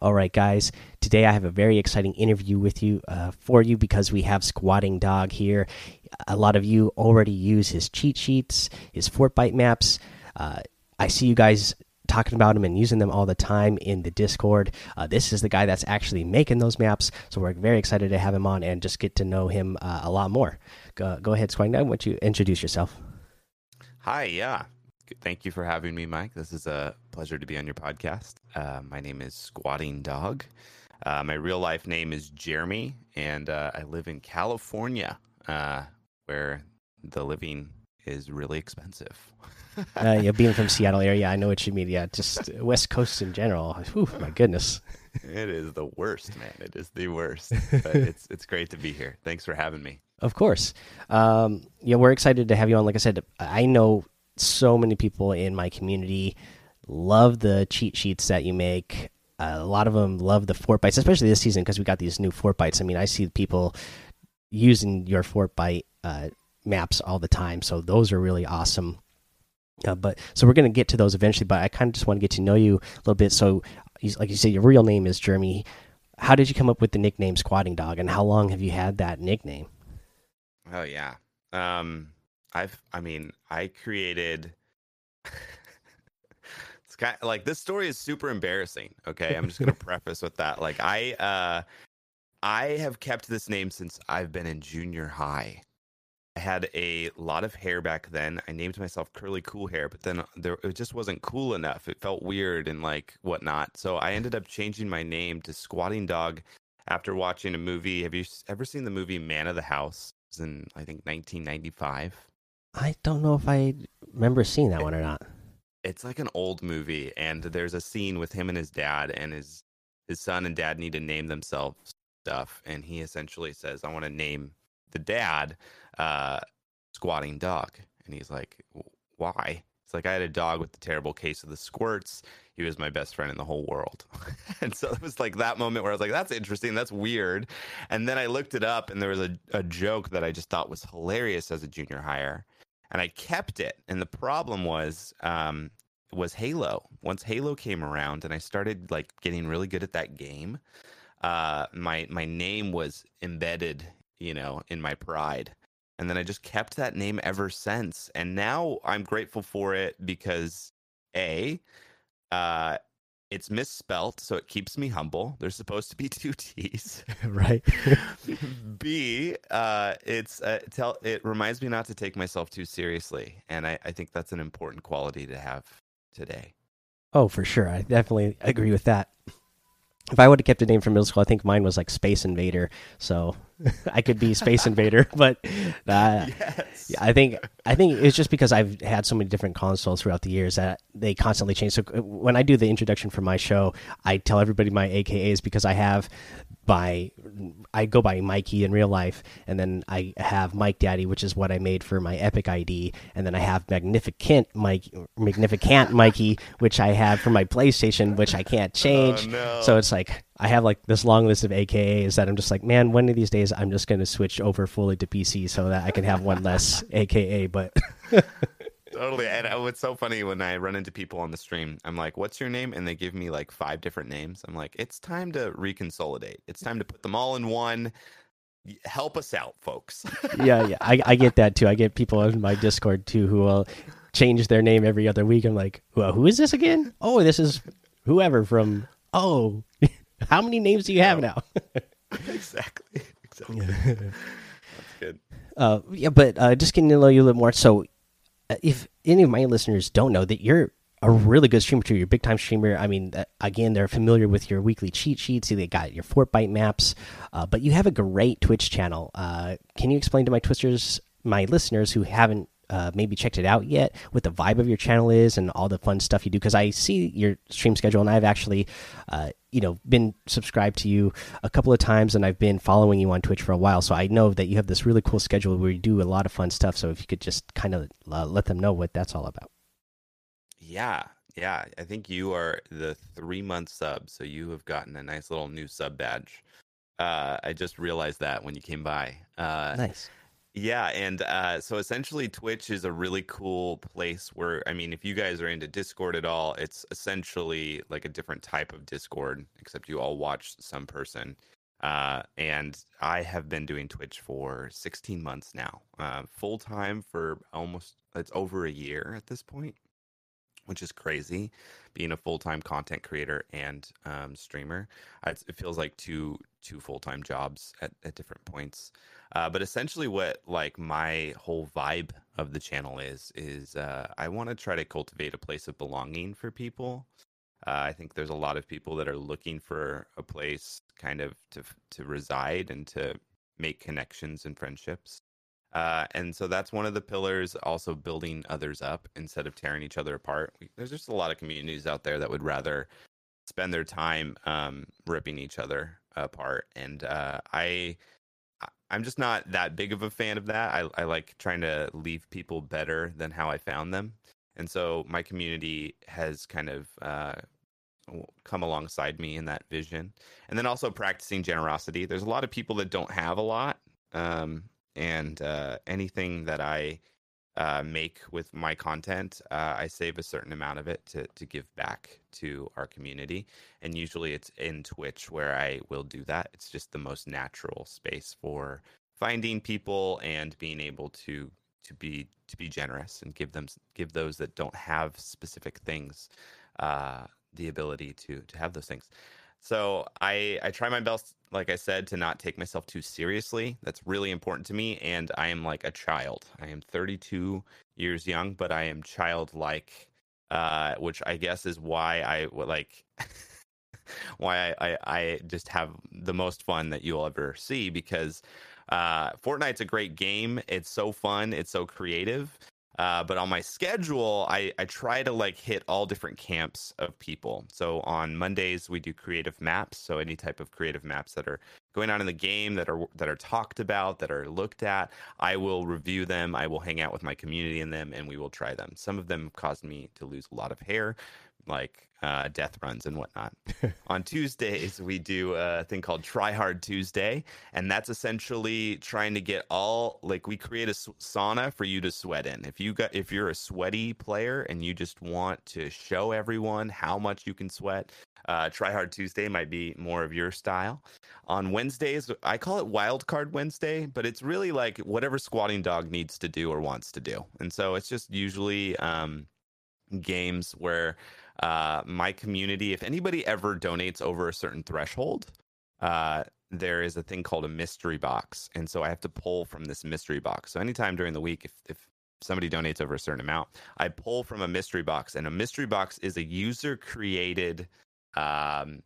All right, guys. Today I have a very exciting interview with you uh, for you because we have Squatting Dog here. A lot of you already use his cheat sheets, his Fortbyte maps. Uh, I see you guys talking about them and using them all the time in the Discord. Uh, this is the guy that's actually making those maps, so we're very excited to have him on and just get to know him uh, a lot more. Go, go ahead, Squatting Dog. Why don't you introduce yourself? Hi, yeah. Thank you for having me, Mike. This is a pleasure to be on your podcast. Uh, my name is Squatting Dog. Uh, my real life name is Jeremy, and uh, I live in California, uh, where the living is really expensive. uh, yeah, being from Seattle area, I know what you mean. Yeah, just West Coast in general. Whew, my goodness. It is the worst, man. It is the worst. But it's it's great to be here. Thanks for having me. Of course. Um, yeah, we're excited to have you on. Like I said, I know so many people in my community love the cheat sheets that you make. Uh, a lot of them love the Fortbytes, especially this season because we got these new Fortbytes. I mean, I see people using your Fortbyte uh, maps all the time, so those are really awesome. Uh, but so we're going to get to those eventually. But I kind of just want to get to know you a little bit. So, like you said, your real name is Jeremy. How did you come up with the nickname Squatting Dog, and how long have you had that nickname? Oh yeah. Um, I've, I mean, I created. it's kind of, like this story is super embarrassing. Okay, I'm just gonna preface with that. Like I, uh, I have kept this name since I've been in junior high. I had a lot of hair back then. I named myself Curly Cool Hair, but then there it just wasn't cool enough. It felt weird and like whatnot. So I ended up changing my name to Squatting Dog after watching a movie. Have you ever seen the movie Man of the House? It was in I think 1995. I don't know if I remember seeing that one or not. It's like an old movie, and there's a scene with him and his dad, and his his son and dad need to name themselves stuff, and he essentially says, "I want to name the dad uh, Squatting Dog," and he's like, "Why?" It's like I had a dog with the terrible case of the squirts. He was my best friend in the whole world. and so it was like that moment where I was like, that's interesting. That's weird. And then I looked it up and there was a, a joke that I just thought was hilarious as a junior hire and I kept it. And the problem was um, was Halo. Once Halo came around, and I started like getting really good at that game, uh, my my name was embedded, you know, in my pride. And then I just kept that name ever since. And now I'm grateful for it because a uh, it's misspelt, so it keeps me humble. There's supposed to be two T's, right? B, uh, it's uh, tell it reminds me not to take myself too seriously, and I, I think that's an important quality to have today. Oh, for sure, I definitely agree with that. If I would have kept a name from middle school, I think mine was like Space Invader. So I could be Space Invader, but uh, yes. I think I think it's just because I've had so many different consoles throughout the years that they constantly change. So uh, when I do the introduction for my show, I tell everybody my AKAs because I have by I go by Mikey in real life, and then I have Mike Daddy, which is what I made for my Epic ID, and then I have Magnificent Mike, Magnificent Mikey, which I have for my PlayStation, which I can't oh, change. Oh, no. So it's like I have like this long list of AKAs that I'm just like, man, one of these days I'm just going to switch over fully to PC so that I can have one less AKA. But totally. And uh, it's so funny when I run into people on the stream. I'm like, "What's your name?" And they give me like five different names. I'm like, "It's time to reconsolidate. It's time to put them all in one." Help us out, folks. yeah, yeah, I, I get that too. I get people in my Discord too who will change their name every other week. I'm like, well, who is this again? Oh, this is whoever from. Oh, how many names do you have now? exactly. Exactly. That's good. Uh, yeah, but uh, just getting to know you a little more. So, uh, if any of my listeners don't know that you're a really good streamer too, you're a big time streamer. I mean, uh, again, they're familiar with your weekly cheat sheets. They got your Fortbyte maps, uh, but you have a great Twitch channel. Uh, can you explain to my Twisters, my listeners who haven't uh, maybe checked it out yet, what the vibe of your channel is and all the fun stuff you do. Because I see your stream schedule, and I've actually, uh, you know, been subscribed to you a couple of times, and I've been following you on Twitch for a while. So I know that you have this really cool schedule where you do a lot of fun stuff. So if you could just kind of uh, let them know what that's all about. Yeah, yeah. I think you are the three month sub, so you have gotten a nice little new sub badge. Uh, I just realized that when you came by. Uh, nice Yeah, and uh, so essentially, Twitch is a really cool place where, I mean, if you guys are into Discord at all, it's essentially like a different type of Discord, except you all watch some person. Uh, and I have been doing Twitch for 16 months now, uh, full time for almost, it's over a year at this point, which is crazy being a full time content creator and um, streamer. It feels like two, two full time jobs at, at different points. Uh, but essentially, what like my whole vibe of the channel is is uh, I want to try to cultivate a place of belonging for people. Uh, I think there's a lot of people that are looking for a place kind of to to reside and to make connections and friendships. Uh, and so that's one of the pillars. Also, building others up instead of tearing each other apart. There's just a lot of communities out there that would rather spend their time um, ripping each other apart. And uh, I I'm just not that big of a fan of that. I, I like trying to leave people better than how I found them. And so my community has kind of uh, come alongside me in that vision. And then also practicing generosity. There's a lot of people that don't have a lot. Um, and uh, anything that I uh, make with my content, uh, I save a certain amount of it to to give back to our community. And usually it's in Twitch where I will do that. It's just the most natural space for finding people and being able to to be to be generous and give them give those that don't have specific things uh, the ability to to have those things. So I I try my best, like I said, to not take myself too seriously. That's really important to me, and I am like a child. I am 32 years young, but I am childlike, uh, which I guess is why I like. why I, I, I just have the most fun that you'll ever see because uh, Fortnite's a great game. It's so fun. It's so creative. Uh, but on my schedule, I, I try to like hit all different camps of people. So on Mondays we do creative maps. So any type of creative maps that are going on in the game that are that are talked about, that are looked at, I will review them. I will hang out with my community in them, and we will try them. Some of them caused me to lose a lot of hair like uh, death runs and whatnot. On Tuesdays, we do a thing called Try Hard Tuesday, and that's essentially trying to get all like we create a sauna for you to sweat in. If you got if you're a sweaty player and you just want to show everyone how much you can sweat, uh, Try Hard Tuesday might be more of your style. On Wednesdays, I call it Wild Card Wednesday, but it's really like whatever squatting dog needs to do or wants to do, and so it's just usually um, games where uh, my community, if anybody ever donates over a certain threshold, uh, there is a thing called a mystery box. And so I have to pull from this mystery box. So anytime during the week, if, if somebody donates over a certain amount, I pull from a mystery box. And a mystery box is a user created, um,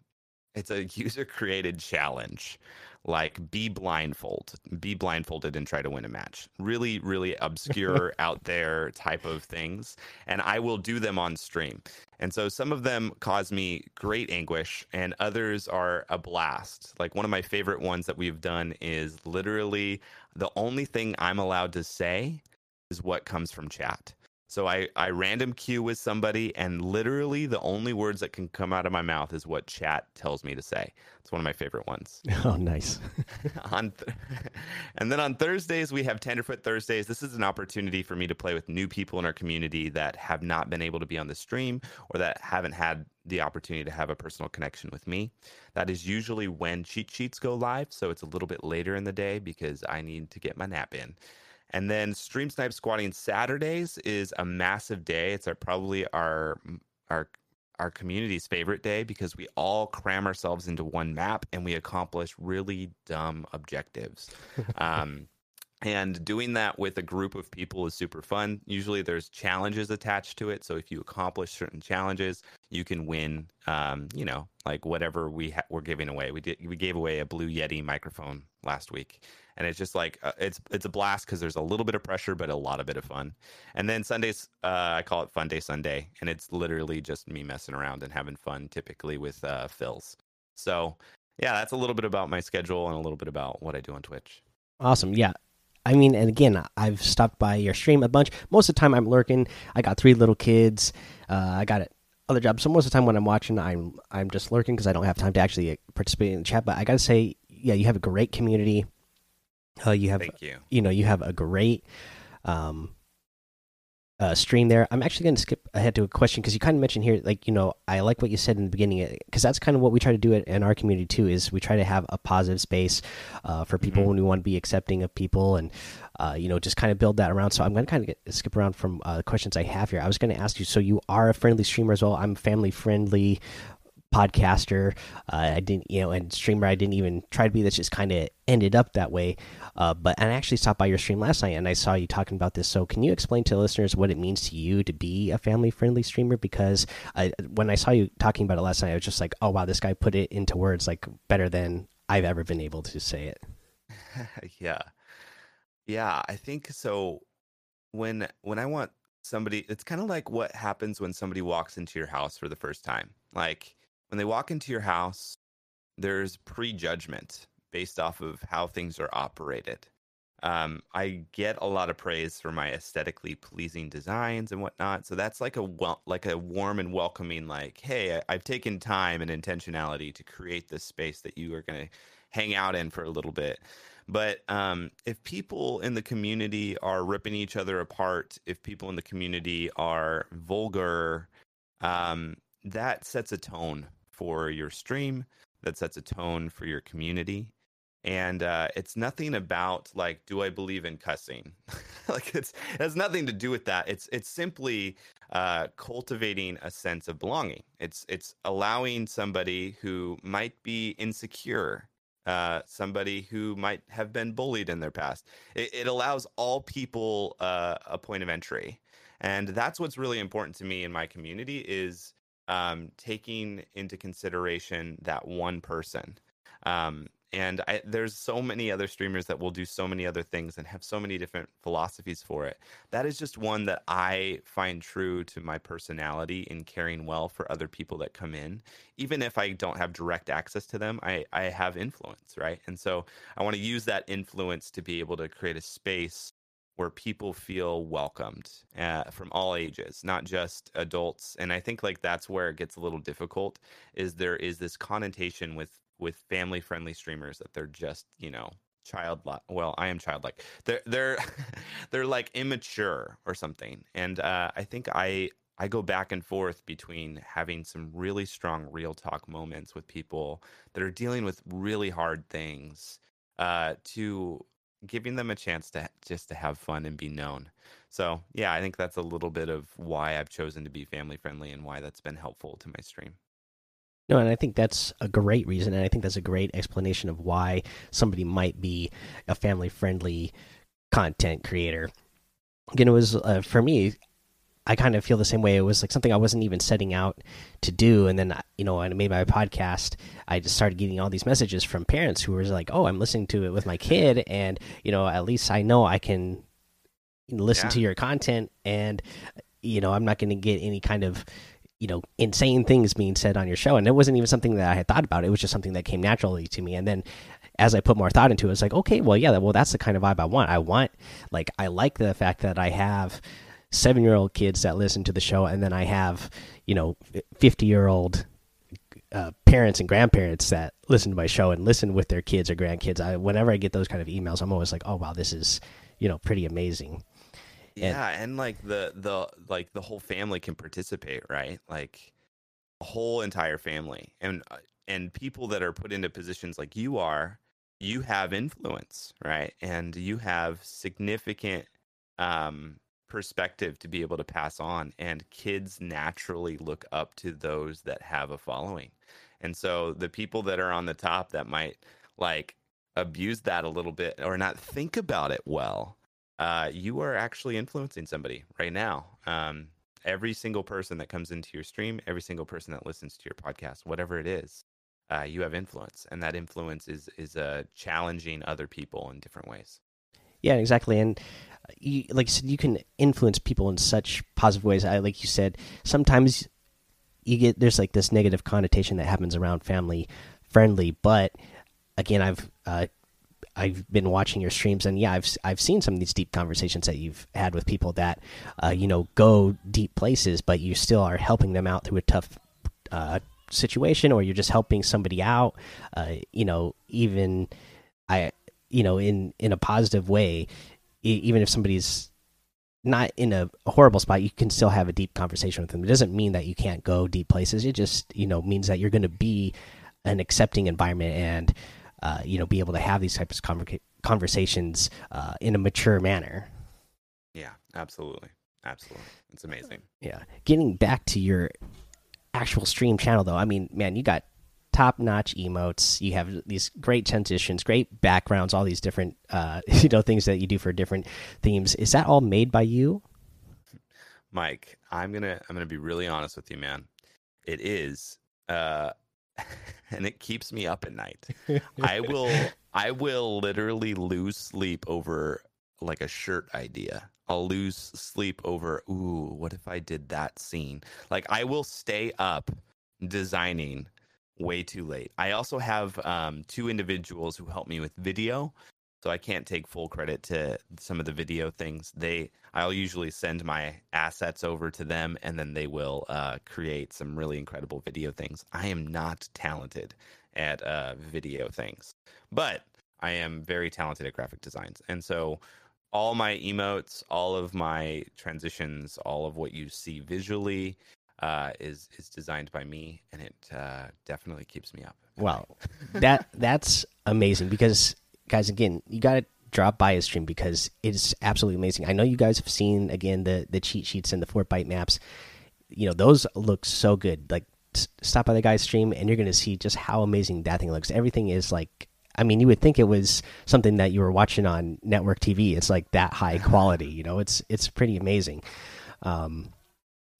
it's a user created challenge like be blindfold, be blindfolded and try to win a match. Really, really obscure, out there type of things. And I will do them on stream. And so some of them cause me great anguish, and others are a blast. Like one of my favorite ones that we've done is literally the only thing I'm allowed to say is what comes from chat. So I, I random queue with somebody, and literally the only words that can come out of my mouth is what chat tells me to say. It's one of my favorite ones. Oh, nice. on th- and then on Thursdays we have Tenderfoot Thursdays. This is an opportunity for me to play with new people in our community that have not been able to be on the stream or that haven't had the opportunity to have a personal connection with me. That is usually when cheat sheets go live, so it's a little bit later in the day because I need to get my nap in. And then Stream Snipe Squatting Saturdays is a massive day. It's our, probably our our our community's favorite day because we all cram ourselves into one map and we accomplish really dumb objectives. um, and doing that with a group of people is super fun. Usually there's challenges attached to it. So if you accomplish certain challenges, you can win, um, you know, like whatever we ha- we're giving away. We did, we gave away a Blue Yeti microphone last week. And it's just like uh, it's it's a blast because there's a little bit of pressure but a lot of bit of fun. And then sundays uh, i call it fun day sunday. And it's literally just me messing around and having fun typically with uh, phils. So yeah that's a little bit about my schedule and a little bit about what i do on twitch. Awesome. Yeah I mean, and again, I've stopped by your stream a bunch. Most of the time, I'm lurking. I got three little kids. Uh, I got other jobs. So most of the time, when I'm watching, I'm I'm just lurking because I don't have time to actually participate in the chat. But I got to say, yeah, you have a great community Uh, you have, Thank you. you know, you have a great um, uh, stream there. I'm actually going to skip ahead to a question because you kind of mentioned here, like, you know, I like what you said in the beginning because that's kind of what we try to do it in our community too. Is we try to have a positive space uh, for people Mhm. when we want to be accepting of people and, uh, you know, just kind of build that around. So I'm going to kind of get, skip around from uh, the questions I have here. I was going to ask you, so you are a friendly streamer as well. I'm family friendly podcaster. Uh, I didn't, you know, and streamer. I didn't even try to be. That just kind of ended up that way. Uh, but and I actually stopped by your stream last night and I saw you talking about this. So can you explain to listeners what it means to you to be a family friendly streamer? Because I, when I saw you talking about it last night, I was just like, oh wow, this guy put it into words like better than I've ever been able to say it. yeah. Yeah, I think so when when I want somebody it's kind of like what happens when somebody walks into your house for the first time. Like when they walk into your house, there's prejudgment based off of how things are operated. Um, I get a lot of praise for my aesthetically pleasing designs and whatnot. So that's like a like a warm and welcoming, like, hey, I- I've taken time and intentionality to create this space that you are going to hang out in for a little bit. But um, if people in the community are ripping each other apart, if people in the community are vulgar, um, that sets a tone for your stream. That sets a tone for your community. And uh, it's nothing about like, do I believe in cussing? like it's it has nothing to do with that. It's it's simply uh, cultivating a sense of belonging. It's it's allowing somebody who might be insecure uh, somebody who might have been bullied in their past. It, it allows all people uh, a point of entry, and that's what's really important to me in my community is um, taking into consideration that one person. Um, and I, there's so many other streamers that will do so many other things and have so many different philosophies for it. That is just one that I find true to my personality in caring well for other people that come in. Even if I don't have direct access to them, I, I have influence, right? And so I want to use that influence to be able to create a space where people feel welcomed uh, from all ages, not just adults. And I think like that's where it gets a little difficult. Is there is this connotation with with family friendly streamers that they're just you know childlike well i am childlike they're they're they're like immature or something and uh, i think i i go back and forth between having some really strong real talk moments with people that are dealing with really hard things uh, to giving them a chance to just to have fun and be known so yeah i think that's a little bit of why i've chosen to be family friendly and why that's been helpful to my stream No, and I think that's a great reason, and I think that's a great explanation of why somebody might be a family friendly content creator. Again, it was uh, for me. I kind of feel the same way. It was like something I wasn't even setting out to do, and then you know, when I made my podcast, I just started getting all these messages from parents who were like, "Oh, I'm listening to it with my kid, and you know, at least I know I can listen Yeah. to your content, and you know, I'm not going to get any kind of you know insane things being said on your show and it wasn't even something that i had thought about it was just something that came naturally to me and then as i put more thought into it it's like okay well yeah well that's the kind of vibe i want i want like i like the fact that i have seven year old kids that listen to the show and then i have you know 50 year old uh, parents and grandparents that listen to my show and listen with their kids or grandkids I, whenever i get those kind of emails i'm always like oh wow this is you know pretty amazing. And- yeah and like the the like the whole family can participate right? Like the whole entire family. And uh, and people that are put into positions like you are you have influence right? And you have significant um perspective to be able to pass on and kids naturally look up to those that have a following and so the people that are on the top that might like abuse that a little bit or not think about it well uh, you are actually influencing somebody right now. Um, every single person that comes into your stream, every single person that listens to your podcast, whatever it is, uh, you have influence, and that influence is is uh, challenging other people in different ways. Yeah, exactly. And uh, you, like you said, you can influence people in such positive ways. I like you said, sometimes you get there's like this negative connotation that happens around family friendly, but again, I've uh, I've been watching your streams, and yeah, I've I've seen some of these deep conversations that you've had with people that uh, you know go deep places, but you still are helping them out through a tough uh, situation, or you're just helping somebody out. Uh, you know, even I you know in in a positive way even if somebody's not in a, horrible spot you can still have a deep conversation with them. It doesn't mean that you can't go deep places. It just you know means that you're going to be an accepting environment and uh, you know be able to have these types of conver conversations uh, in a mature manner. Yeah absolutely. Absolutely. It's amazing. Yeah. Getting back to your actual stream channel though i mean man you got top notch emotes. You have these great transitions, great backgrounds, all these different uh, you know things that you do for different themes. Is that all made by you? Mike, I'm gonna I'm gonna be really honest with you, man. It is, uh, and it keeps me up at night. I will I will literally lose sleep over like a shirt idea. I'll lose sleep over, ooh, what if I did that scene? Like I will stay up designing way too late. I also have um, two individuals who help me with video, so I can't take full credit to some of the video things. They, I'll usually send my assets over to them, and then they will uh, create some really incredible video things. I am not talented at uh, video things, but I am very talented at graphic designs, and so all my emotes, all of my transitions, all of what you see visually uh, is is designed by me, and it uh, definitely keeps me up. Wow, that that's amazing because guys, again, you got to drop by his stream because it's absolutely amazing. I know you guys have seen again the the cheat sheets and the Fortbyte maps. You know those look so good. Like stop by the guy's stream and you're going to see just how amazing that thing looks. Everything is like I mean, you would think it was something that you were watching on network TV. It's like that high quality, you know. It's it's pretty amazing. Um,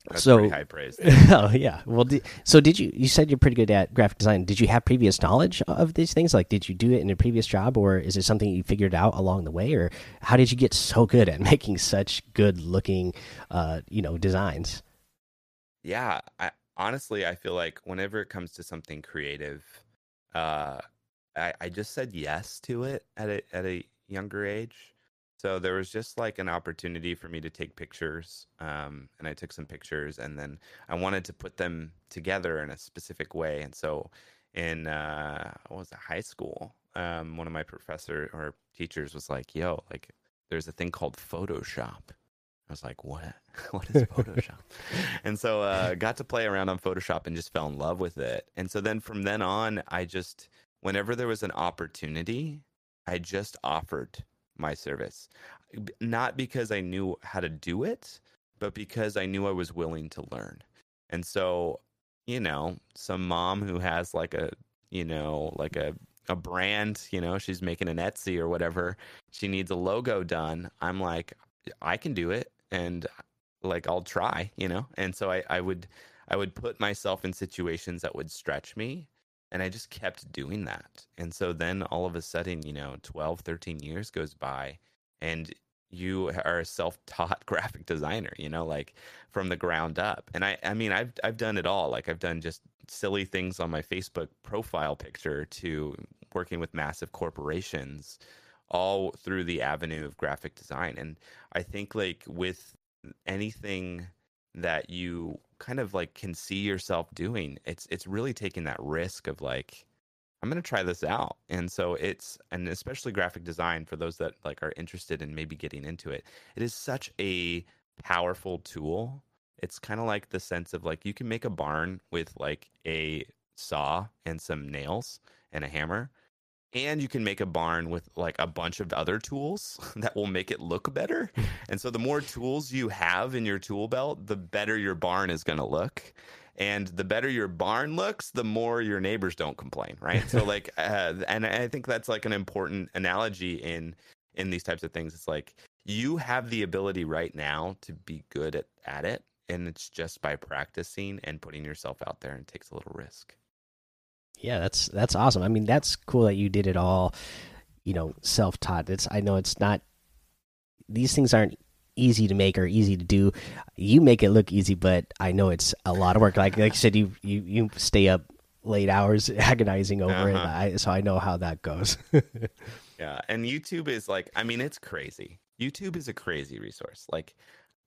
that's so high praise. oh yeah. Well, so did you? You said you're pretty good at graphic design. Did you have previous knowledge of these things? Like, did you do it in a previous job, or is it something you figured out along the way, or how did you get so good at making such good looking, uh, you know, designs? Yeah, I, honestly, I feel like whenever it comes to something creative, uh, I, I just said yes to it at a at a younger age so there was just like an opportunity for me to take pictures, um, and I took some pictures, and then I wanted to put them together in a specific way. And so, in uh, what was it, high school, um, one of my professor or teachers was like, "Yo, like, there's a thing called Photoshop." I was like, "What? what is Photoshop?" and so, uh, got to play around on Photoshop and just fell in love with it. And so then from then on, I just, whenever there was an opportunity, I just offered my service. Uh, not because I knew how to do it, but because I knew I was willing to learn. And so, you know, some mom who has like a, you know, like a a brand, you know, she's making an Etsy or whatever, she needs a logo done. I'm like, I can do it and like I'll try, you know? And so I, I would I would put myself in situations that would stretch me and i just kept doing that. And so then all of a sudden you know 12 13 years goes by and you are a self-taught graphic designer you know like from the ground up. And i i mean i've i've done it all. Like i've done just silly things on my facebook profile picture to working with massive corporations all through the avenue of graphic design. And i think like with anything that you kind of like can see yourself doing it's it's really taking that risk of like i'm going to try this out. And so it's and especially graphic design for those that like are interested in maybe getting into it it is such a powerful tool. It's kind of like the sense of like you can make a barn with like a saw and some nails and a hammer and you can make a barn with like a bunch of other tools that will make it look better. And so the more tools you have in your tool belt, the better your barn is going to look. And the better your barn looks, the more your neighbors don't complain, right? so like uh, and I think that's like an important analogy in in these types of things. It's like you have the ability right now to be good at, at it and it's just by practicing and putting yourself out there and takes a little risk. Yeah, that's that's awesome. I mean, that's cool that you did it all, you know, self taught. It's I know it's not these things aren't easy to make or easy to do. You make it look easy, but I know it's a lot of work. Like like you said, you you you stay up late hours agonizing over uh -huh. it. Uh-huh. I, so I know how that goes. yeah, and YouTube is like, I mean, it's crazy. YouTube is a crazy resource. Like,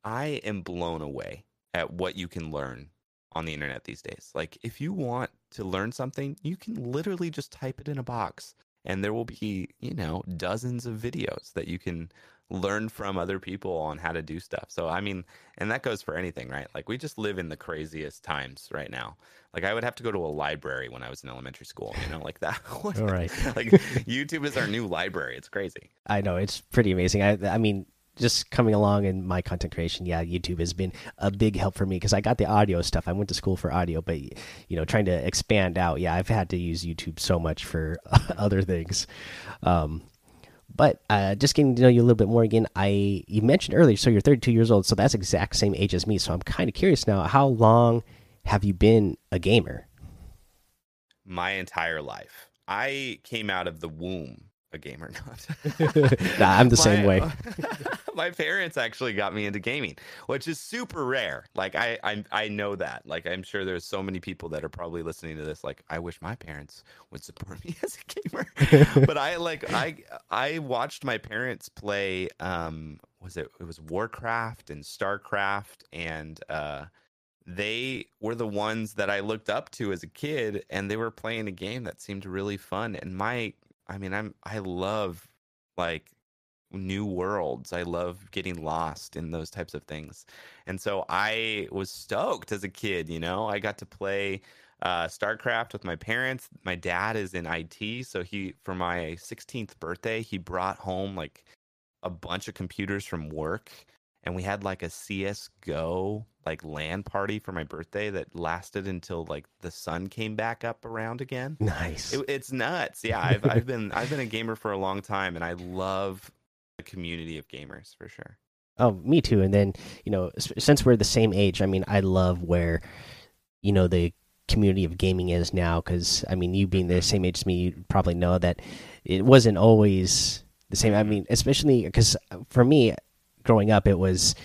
I am blown away at what you can learn on the internet these days. Like if you want to learn something, you can literally just type it in a box and there will be you know dozens of videos that you can learn from other people on how to do stuff. So I mean, and that goes for anything, right? Like we just live in the craziest times right now. Like I would have to go to a library when I was in elementary school, you know, like that. All right. like YouTube is our new library. It's crazy. I know it's pretty amazing. I I mean, just coming along in my content creation, yeah, YouTube has been a big help for me because I got the audio stuff. I went to school for audio, but you know, trying to expand out, yeah, I've had to use YouTube so much for other things. Um, but uh, just getting to know you a little bit more again, I you mentioned earlier, so you're 32 years old, so that's exact same age as me. So I'm kind of curious now, how long have you been a gamer? My entire life. I came out of the womb a or Not. nah, I'm the my, same way. my parents actually got me into gaming, which is super rare. Like I, I, I know that. Like I'm sure there's so many people that are probably listening to this. Like I wish my parents would support me as a gamer. but I like I, I watched my parents play. Um, was it? It was Warcraft and Starcraft and. uh they were the ones that I looked up to as a kid, and they were playing a game that seemed really fun. And my I mean, I'm I love like new worlds. I love getting lost in those types of things. And so I was stoked as a kid, you know. I got to play uh, StarCraft with my parents. My dad is in IT, so he for my 16th birthday, he brought home like a bunch of computers from work and we had like a CS:GO like LAN party for my birthday that lasted until like the sun came back up around again. Nice. It, it's nuts. Yeah, I've I've been I've been a gamer for a long time, and I love the community of gamers for sure. Oh, me too. And then you know, since we're the same age, I mean, I love where you know the community of gaming is now. Because I mean, you being the same age as me, you probably know that it wasn't always the same. I mm-hmm. mean, especially because for me, growing up, it was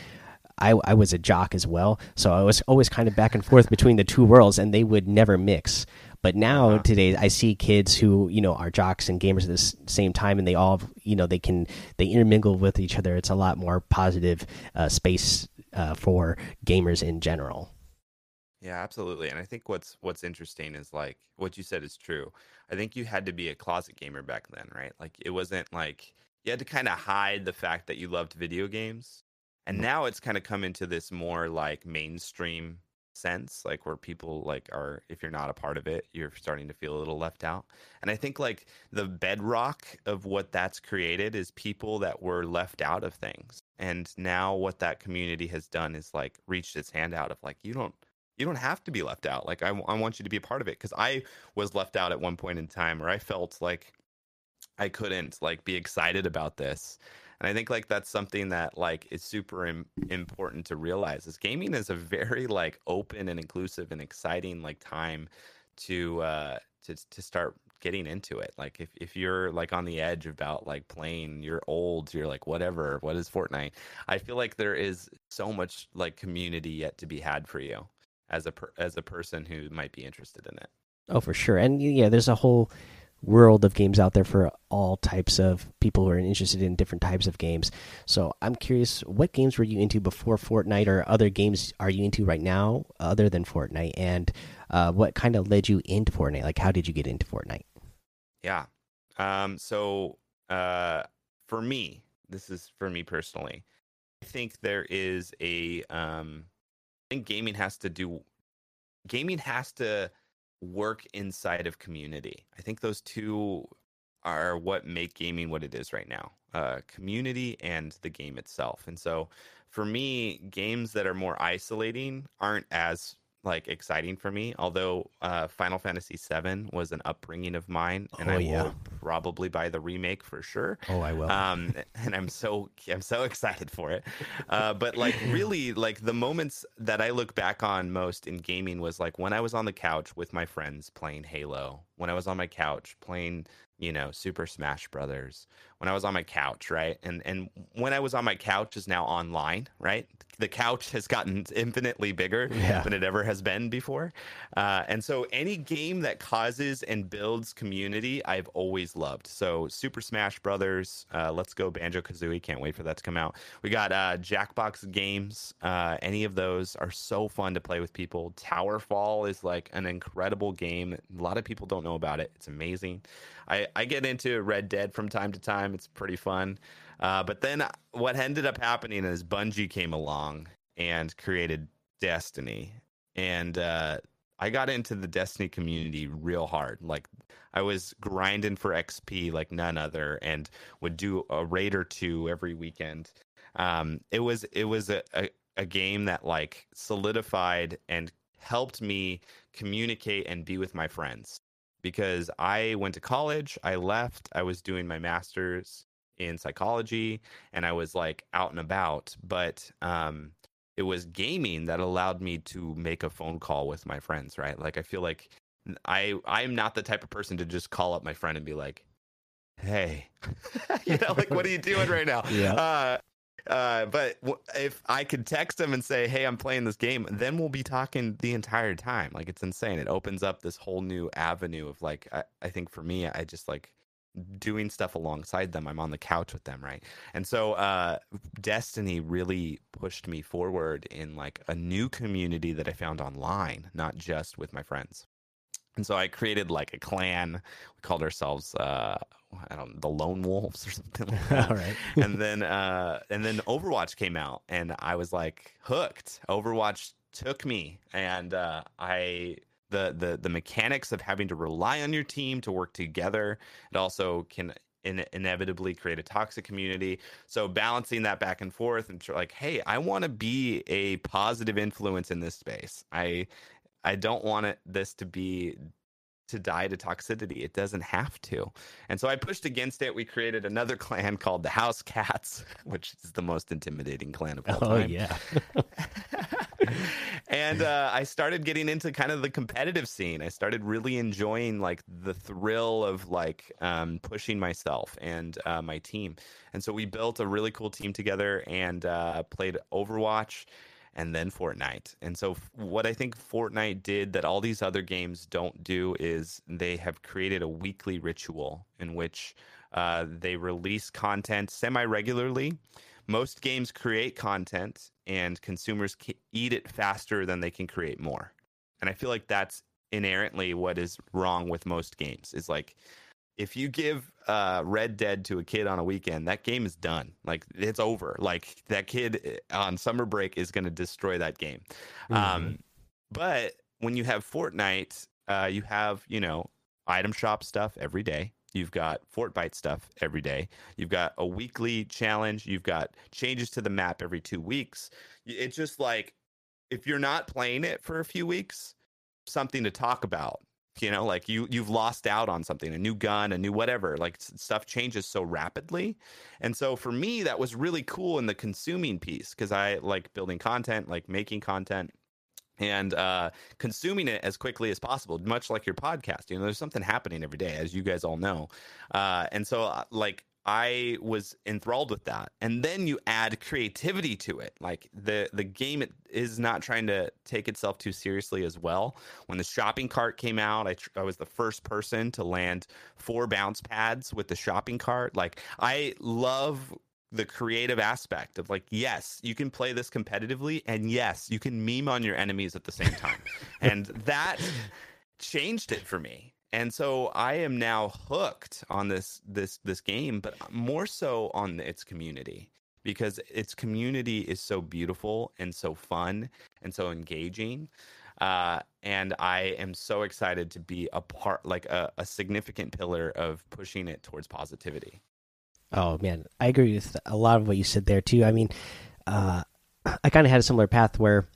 I, I was a jock as well, so I was always kind of back and forth between the two worlds, and they would never mix. But now uh -huh. today, I see kids who you know are jocks and gamers at the same time, and they all you know they can they intermingle with each other. It's a lot more positive uh, space uh, for gamers in general. Yeah, absolutely. And I think what's what's interesting is like what you said is true. I think you had to be a closet gamer back then, right? Like it wasn't like you had to kind of hide the fact that you loved video games. And mm-hmm. now it's kind of come into this more like mainstream sense, like where people like are if you're not a part of it, you're starting to feel a little left out. And I think like the bedrock of what that's created is people that were left out of things. And now what that community has done is like reached its hand out of like you don't you don't have to be left out. Like I, I want you to be a part of it because I was left out at one point in time where I felt like I couldn't like be excited about this. And I think like that's something that like is super Im- important to realize is gaming is a very like open and inclusive and exciting like time to uh to to start getting into it. Like if if you're like on the edge about like playing, you're old, you're like whatever, what is Fortnite? I feel like there is so much like community yet to be had for you as a per- as a person who might be interested in it. Oh, for sure. And yeah, there's a whole world of games out there for all types of people who are interested in different types of games. So I'm curious, what games were you into before Fortnite, or other games are you into right now other than Fortnite? And uh, what kind of led you into Fortnite? Like, how did you get into Fortnite? Yeah. Um, so uh, for me, this is for me personally. I think there is a. Um, I think gaming has to do. Gaming has to work inside of community. I think those two are what make gaming what it is right now uh, community and the game itself. And so for me, games that are more isolating aren't as like exciting for me. Although uh, Final Fantasy VII was an upbringing of mine, and oh, I yeah. will probably buy the remake for sure. Oh, I will. Um, and I'm so I'm so excited for it. Uh, but like really, like the moments that I look back on most in gaming was like when I was on the couch with my friends playing Halo. When I was on my couch playing you know, Super Smash Brothers when I was on my couch, right? And and when I was on my couch is now online, right? The couch has gotten infinitely bigger yeah. than it ever has been before. Uh, and so any game that causes and builds community, I've always loved. So Super Smash Brothers, uh, Let's Go Banjo Kazooie. Can't wait for that to come out. We got uh, Jackbox games. Uh, any of those are so fun to play with people. Towerfall is like an incredible game. A lot of people don't know about it. It's amazing. I, I get into Red Dead from time to time. It's pretty fun. Uh, but then what ended up happening is Bungie came along and created Destiny. And uh, I got into the Destiny community real hard. Like I was grinding for XP like none other, and would do a raid or two every weekend. Um, it was it was a, a, a game that like solidified and helped me communicate and be with my friends because I went to college, I left, I was doing my master's in psychology, and I was like out and about. But um, it was gaming that allowed me to make a phone call with my friends, right? Like I feel like I I'm not the type of person to just call up my friend and be like, "Hey, you know, like what are you doing right now?" Yeah. Uh, uh, but if I could text them and say, "Hey, I'm playing this game," then we'll be talking the entire time. Like it's insane. It opens up this whole new avenue of like I, I think for me, I just like doing stuff alongside them. I'm on the couch with them, right? And so uh Destiny really pushed me forward in like a new community that I found online, not just with my friends. And so I created like a clan. We called ourselves uh I don't know, the Lone Wolves or something like that. All right. and then uh and then Overwatch came out and I was like hooked. Overwatch took me and uh I the the the mechanics of having to rely on your team to work together. It also can in, inevitably create a toxic community. So balancing that back and forth and like, hey, I want to be a positive influence in this space. I I don't want it this to be to die to toxicity. It doesn't have to. And so I pushed against it. We created another clan called the House Cats, which is the most intimidating clan of all oh, time. yeah. and uh, I started getting into kind of the competitive scene. I started really enjoying like the thrill of like um, pushing myself and uh, my team. And so we built a really cool team together and uh, played Overwatch and then Fortnite. And so what I think Fortnite did that all these other games don't do is they have created a weekly ritual in which uh, they release content semi regularly. Most games create content and consumers eat it faster than they can create more. And I feel like that's inherently what is wrong with most games is like if you give uh, Red Dead to a kid on a weekend, that game is done. Like it's over. Like that kid eh, on summer break is going to destroy that game. Mm-hmm. Um, but when you have Fortnite, uh, you have you know item shop stuff every day. You've got Fortbyte stuff every day. You've got a weekly challenge. You've got changes to the map every two weeks. It's just like if you're not playing it for a few weeks, something to talk about you know like you you've lost out on something a new gun a new whatever like stuff changes so rapidly and so for me that was really cool in the consuming piece because i like building content like making content and uh, consuming it as quickly as possible, much like your podcast. You know, there's something happening every day, as you guys all know. Uh, and so, uh, like, I was enthralled with that. And then you add creativity to it. Like the the game is not trying to take itself too seriously as well. When the shopping cart came out, I, tr- I was the first person to land four bounce pads with the shopping cart. Like I love the creative aspect of like yes you can play this competitively and yes you can meme on your enemies at the same time and that changed it for me and so I am now hooked on this this this game, but more so on its community because its community is so beautiful and so fun and so engaging. Uh, and I am so excited to be a part, like a, a significant pillar of pushing it towards positivity. Oh man, I agree with a lot of what you said there too. I mean, uh, I kind of had a similar path where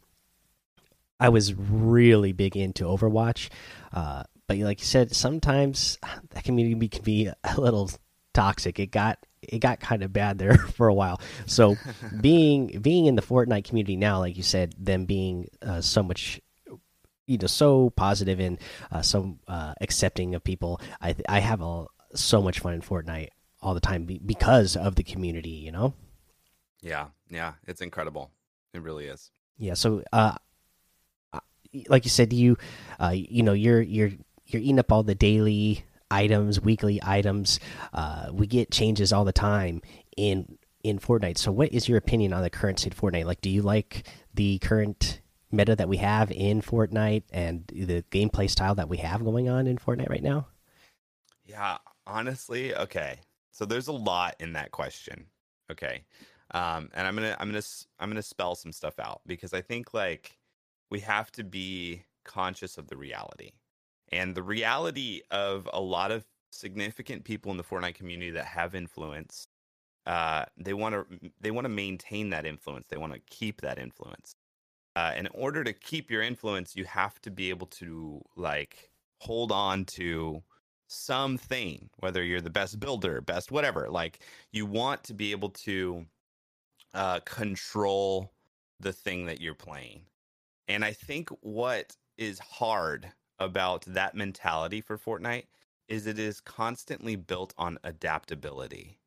I was really big into Overwatch. Uh, but like you said, sometimes that community can be a little toxic. It got it got kind of bad there for a while. So being being in the Fortnite community now, like you said, them being uh, so much you know so positive and uh, so uh, accepting of people, I I have a, so much fun in Fortnite all the time because of the community. You know. Yeah, yeah, it's incredible. It really is. Yeah. So, uh, like you said, you, uh, you know, you're you're you're eating up all the daily items, weekly items. Uh, we get changes all the time in in Fortnite. So, what is your opinion on the current state of Fortnite? Like, do you like the current meta that we have in Fortnite and the gameplay style that we have going on in Fortnite right now? Yeah, honestly, okay. So there's a lot in that question. Okay. Um, and I'm gonna I'm gonna I'm gonna spell some stuff out because I think like we have to be conscious of the reality. And the reality of a lot of significant people in the Fortnite community that have influence, uh, they want to they want to maintain that influence. They want to keep that influence. Uh, in order to keep your influence, you have to be able to like hold on to something, whether you're the best builder, best whatever. Like you want to be able to uh, control the thing that you're playing. And I think what is hard about that mentality for Fortnite is it is constantly built on adaptability.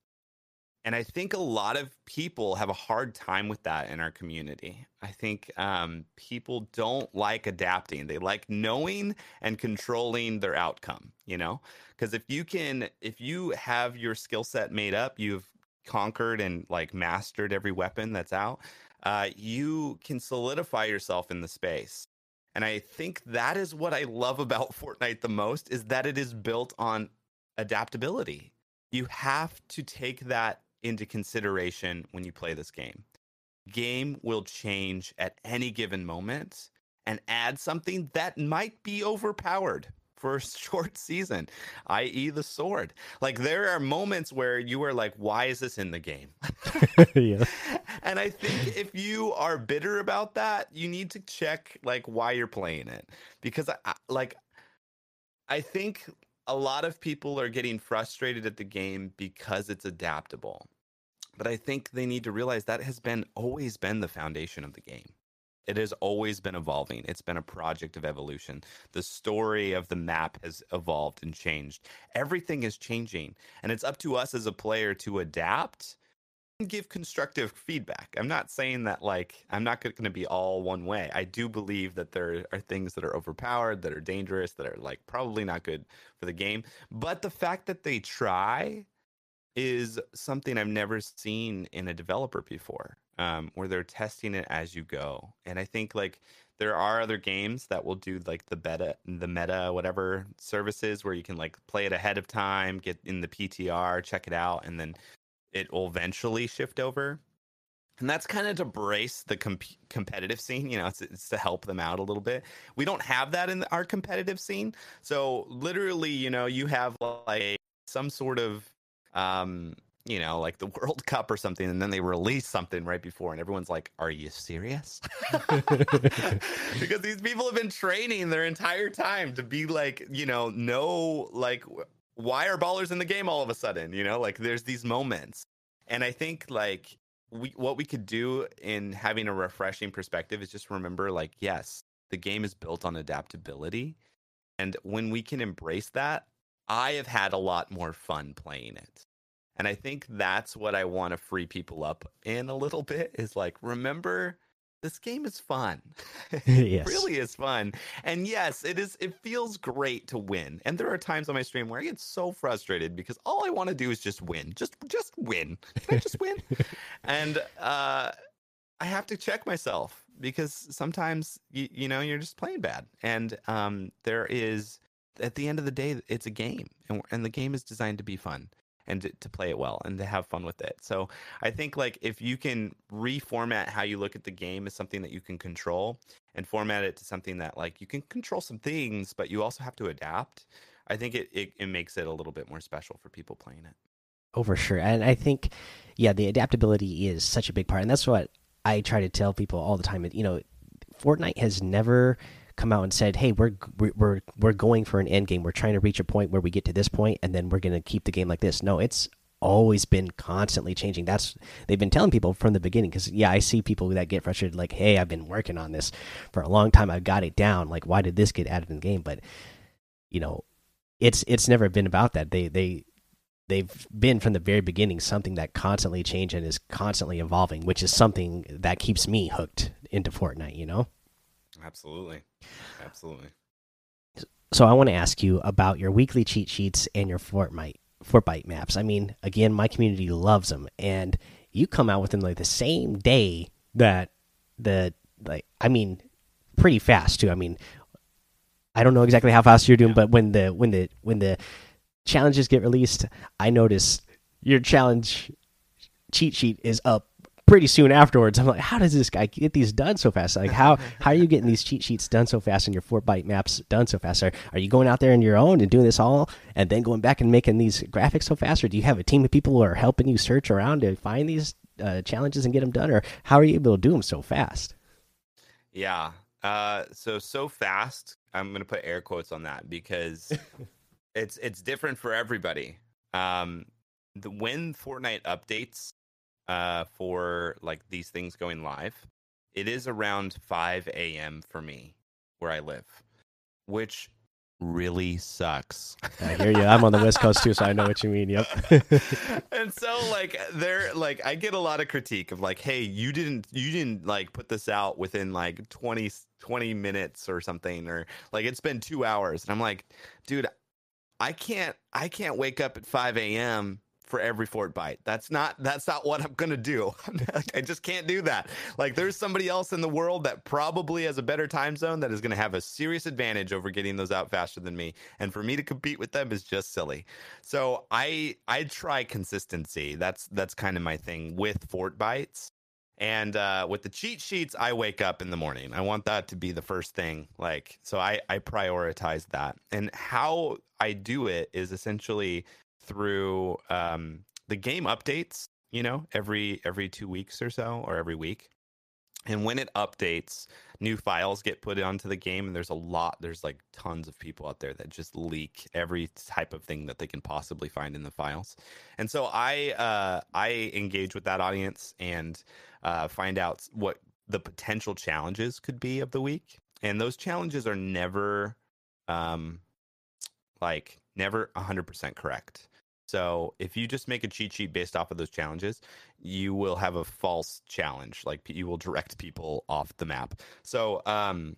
And I think a lot of people have a hard time with that in our community. I think um, people don't like adapting. They like knowing and controlling their outcome, you know? Because if you can, if you have your skill set made up, you've conquered and like mastered every weapon that's out, uh, you can solidify yourself in the space. And I think that is what I love about Fortnite the most is that it is built on adaptability. You have to take that into consideration when you play this game. Game will change at any given moment and add something that might be overpowered a short season, i.e., the sword. Like there are moments where you are like, why is this in the game? yeah. And I think if you are bitter about that, you need to check like why you're playing it. Because I, like I think a lot of people are getting frustrated at the game because it's adaptable. But I think they need to realize that has been always been the foundation of the game it has always been evolving. It's been a project of evolution. The story of the map has evolved and changed. Everything is changing, and it's up to us as a player to adapt and give constructive feedback. I'm not saying that like I'm not going to be all one way. I do believe that there are things that are overpowered, that are dangerous, that are like probably not good for the game, but the fact that they try is something I've never seen in a developer before um, where they're testing it as you go. And I think like there are other games that will do like the beta, the meta, whatever services where you can like play it ahead of time, get in the PTR, check it out, and then it will eventually shift over. And that's kind of to brace the comp- competitive scene. You know, it's, it's to help them out a little bit. We don't have that in our competitive scene. So literally, you know, you have like some sort of um, you know, like the World Cup or something, and then they release something right before, and everyone's like, "Are you serious?" because these people have been training their entire time to be like, you know, no, like, why are ballers in the game all of a sudden? You know, like there's these moments, and I think like we what we could do in having a refreshing perspective is just remember, like, yes, the game is built on adaptability, and when we can embrace that, I have had a lot more fun playing it. And I think that's what I want to free people up in a little bit is like, remember, this game is fun. it really is fun. And yes, it is it feels great to win. And there are times on my stream where I get so frustrated because all I want to do is just win. Just just win. Can I just win? and uh I have to check myself because sometimes you, you know you're just playing bad. And um there is at the end of the day it's a game and, and the game is designed to be fun and to, to, play it well and to have fun with it. So I think like if you can reformat how you look at the game as something that you can control and format it to something that like you can control some things, but you also have to adapt. I think it, it, it makes it a little bit more special for people playing it. Oh, for sure. And I think, yeah, the adaptability is such a big part. And that's what I try to tell people all the time. You know, Fortnite has never come out and said, "Hey, we're we're we're going for an end game. We're trying to reach a point where we get to this point, and then we're going to keep the game like this." No, it's always been constantly changing. That's they've been telling people from the beginning. Because yeah, I see people that get frustrated, like, "Hey, I've been working on this for a long time. I've got it down. Like, why did this get added in the game?" But you know, it's it's never been about that. They they they've been from the very beginning something that constantly changes and is constantly evolving, which is something that keeps me hooked into Fortnite. You know. Absolutely. Absolutely. so I want to ask you about your weekly cheat sheets and your Fortnite Fortnite maps. I mean, again, my community loves them, and you come out with them like the same day that the like. I mean, pretty fast too. I mean, I don't know exactly how fast you're doing, but when the when the when the challenges get released, I notice your challenge cheat sheet is up pretty soon afterwards. I'm like, how does this guy get these done so fast? Like, how how are you getting these cheat sheets done so fast and your Fortbyte maps done so fast? Are, are you going out there on your own and doing this all and then going back and making these graphics so fast, or do you have a team of people who are helping you search around to find these uh, challenges and get them done, or how are you able to do them so fast? Yeah. Uh, so so fast. I'm gonna put air quotes on that because it's it's different for everybody. Um, the, when Fortnite updates, uh, for like these things going live, it is around 5 a.m. for me where I live, which really sucks. I hear you. I'm on the West Coast too, so I know what you mean. Yep. and so like there like I get a lot of critique of like, hey, you didn't you didn't like put this out within like 20 20 minutes or something, or like it's been two hours. And I'm like, dude, I can't I can't wake up at 5 a.m for every Fortbyte. That's not that's not what I'm gonna do. I just can't do that. Like there's somebody else in the world that probably has a better time zone that is gonna have a serious advantage over getting those out faster than me. And for me to compete with them is just silly. So I I try consistency. That's that's kind of my thing with Fortbytes. And uh, with the cheat sheets, I wake up in the morning. I want that to be the first thing. Like, so I, I prioritize that. And how I do it is essentially through um, the game updates. You know, every every two weeks or so, or every week. And when it updates, new files get put onto the game, and there's a lot. There's like tons of people out there that just leak every type of thing that they can possibly find in the files. And so I uh, I engage with that audience and uh, find out what the potential challenges could be of the week. And those challenges are never um, like never 100% correct. So if you just make a cheat sheet based off of those challenges, you will have a false challenge. Like you will direct people off the map. So um,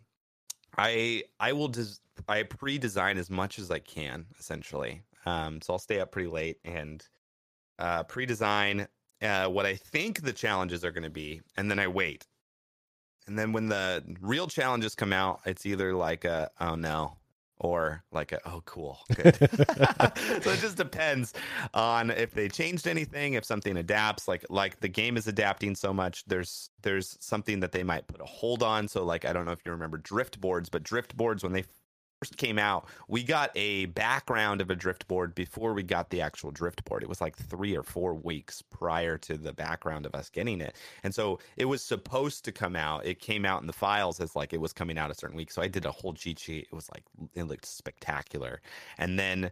I I will des- I pre-design as much as I can essentially. Um, so I'll stay up pretty late and uh, pre-design uh, what I think the challenges are going to be, and then I wait. And then when the real challenges come out, it's either like a oh no, or like a, oh cool good. So it just depends on if they changed anything if something adapts like like the game is adapting so much there's there's something that they might put a hold on. So like i don't know if you remember drift boards but drift boards when they first came out, we got a background of a drift board before we got the actual drift board. It was like three or four weeks prior to the background of us getting it. And so it was supposed to come out. It came out in the files as like it was coming out a certain week. So I did a whole cheat sheet. It was like, it looked spectacular. And then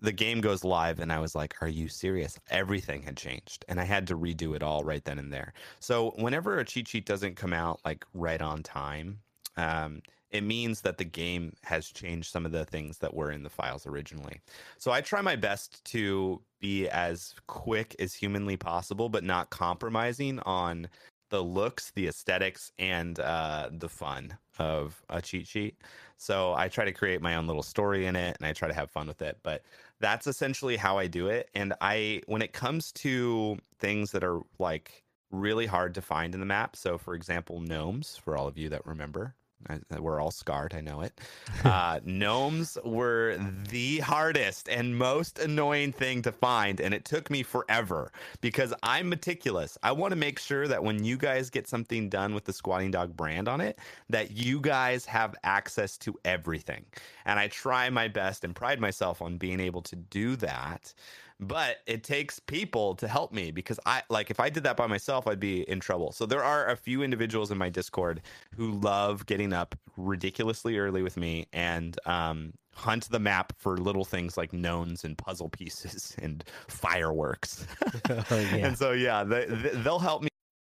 the game goes live and I was like, "Are you serious?" Everything had changed and I had to redo it all right then and there. So whenever a cheat sheet doesn't come out like right on time, um, it means that the game has changed some of the things that were in the files originally. So I try my best to be as quick as humanly possible, but not compromising on the looks, the aesthetics, and uh, the fun of a cheat sheet. So I try to create my own little story in it, and I try to have fun with it. But that's essentially how I do it. And I, when it comes to things that are like really hard to find in the map, so for example, gnomes, for all of you that remember, I, we're all scarred. I know it. Uh, gnomes were the hardest and most annoying thing to find, and it took me forever because I'm meticulous. I want to make sure that when you guys get something done with the SquatingDog brand on it, that you guys have access to everything. And I try my best and pride myself on being able to do that but it takes people to help me because I like if I did that by myself, I'd be in trouble. So there are a few individuals in my Discord who love getting up ridiculously early with me and um, hunt the map for little things like knowns and puzzle pieces and fireworks. oh, yeah. And so yeah, they, they'll help me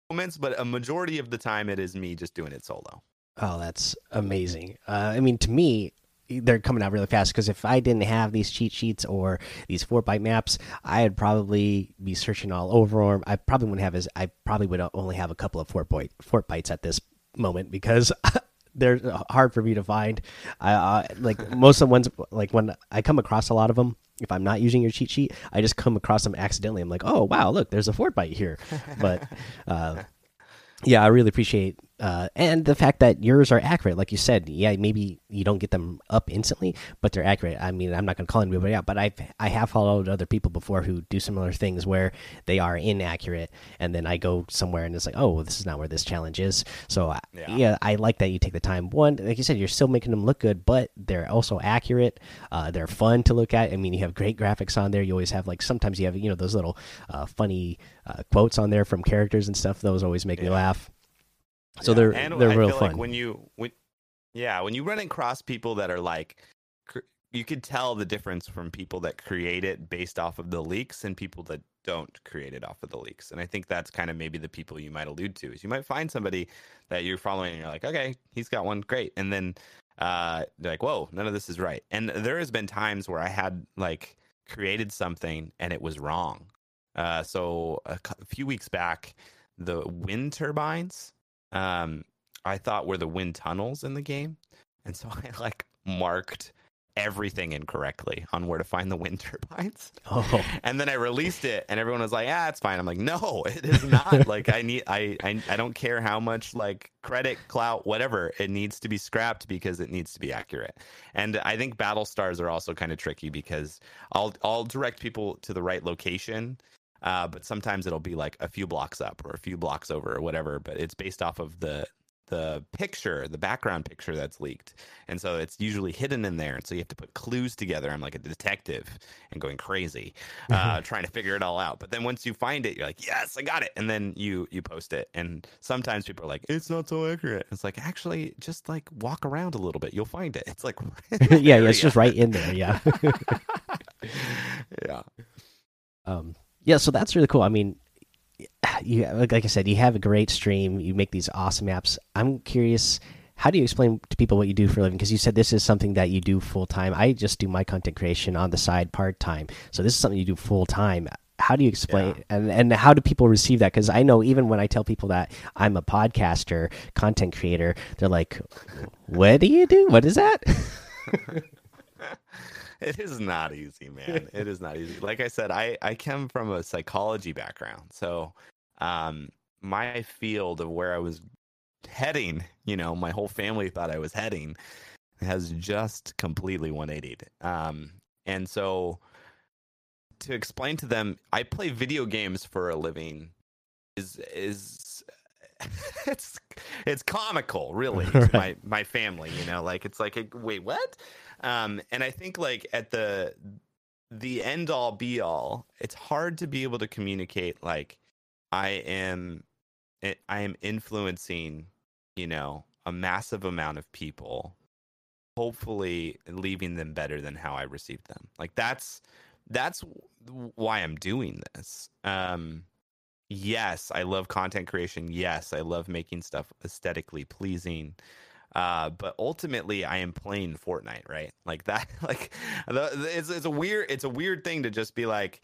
moments, but a majority of the time it is me just doing it solo. Oh, that's amazing. Uh, I mean, to me, they're coming out really fast because if I didn't have these cheat sheets or these Fortbyte maps, I'd probably be searching all over them. I probably wouldn't have as I probably would only have a couple of Fortbyte four bytes at this moment because they're hard for me to find. I uh, like most of the ones like when I come across a lot of them. If I'm not using your cheat sheet, I just come across them accidentally. I'm like, oh wow, look, there's a Fortbyte here. But uh, yeah, I really appreciate uh, and the fact that yours are accurate, like you said. Yeah, maybe you don't get them up instantly, but they're accurate. I mean, I'm not going to call anybody out, but I I have followed other people before who do similar things where they are inaccurate, and then I go somewhere and it's like, oh, this is not where this challenge is. So yeah, yeah I like that you take the time. One, like you said, you're still making them look good, but they're also accurate. Uh, they're fun to look at. I mean, you have great graphics on there. You always have like sometimes you have you know those little uh, funny uh, quotes on there from characters and stuff. Those always make yeah. me laugh. So yeah. they're and they're I real fun. Like when you when yeah, when you run across people that are like you could tell the difference from people that create it based off of the leaks and people that don't create it off of the leaks. And I think that's kind of maybe the people you might allude to is you might find somebody that you're following and you're like, okay, he's got one, great. And then uh, they're like, whoa, none of this is right. And there has been times where I had like created something and it was wrong. Uh, so a, a few weeks back, the wind turbines um, I thought were the wind tunnels in the game, and so I like marked everything incorrectly on where to find the wind turbines. Oh. And then I released it and everyone was like, "Ah, it's fine." I'm like, "No, it is not. like I need I, I I don't care how much like credit, clout, whatever, it needs to be scrapped because it needs to be accurate." And I think battle stars are also kind of tricky because I'll I'll direct people to the right location uh, but sometimes it'll be like a few blocks up or a few blocks over or whatever. But it's based off of the the picture, the background picture that's leaked, and so it's usually hidden in there. And so you have to put clues together. I'm like a detective and going crazy, uh, trying to figure it all out. But then once you find it, you're like, yes, I got it, and then you you post it. And sometimes people are like, it's not so accurate. It's like actually just like walk around a little bit, you'll find it. It's like yeah, it's just right in there. Yeah, yeah. Um, yeah, so that's really cool. I mean, you like I said, you have a great stream. You make these awesome apps. I'm curious, how do you explain to people what you do for a living? Because you said this is something that you do full time. I just do my content creation on the side part time. So this is something you do full time. How do you explain yeah. and and how do people receive that? Because I know even when I tell people that I'm a podcaster, content creator, they're like, "What do you do? What is that?" it is not easy, man. it is not easy. Like I said, I I come from a psychology background, so um, my field of where I was heading, you know, my whole family thought I was heading, has just completely 180'd. Um, and so to explain to them, I play video games for a living is is it's it's comical really right. my my family you know like it's like wait what um, and I think like at the the end all be all, it's hard to be able to communicate like I am eh, I am influencing, you know, a massive amount of people, hopefully leaving them better than how I received them. Like that's that's why I'm doing this. Um yes, I love content creation. Yes, I love making stuff aesthetically pleasing. Uh, but ultimately, I am playing Fortnite, right? Like that. Like the, it's it's a weird it's a weird thing to just be like,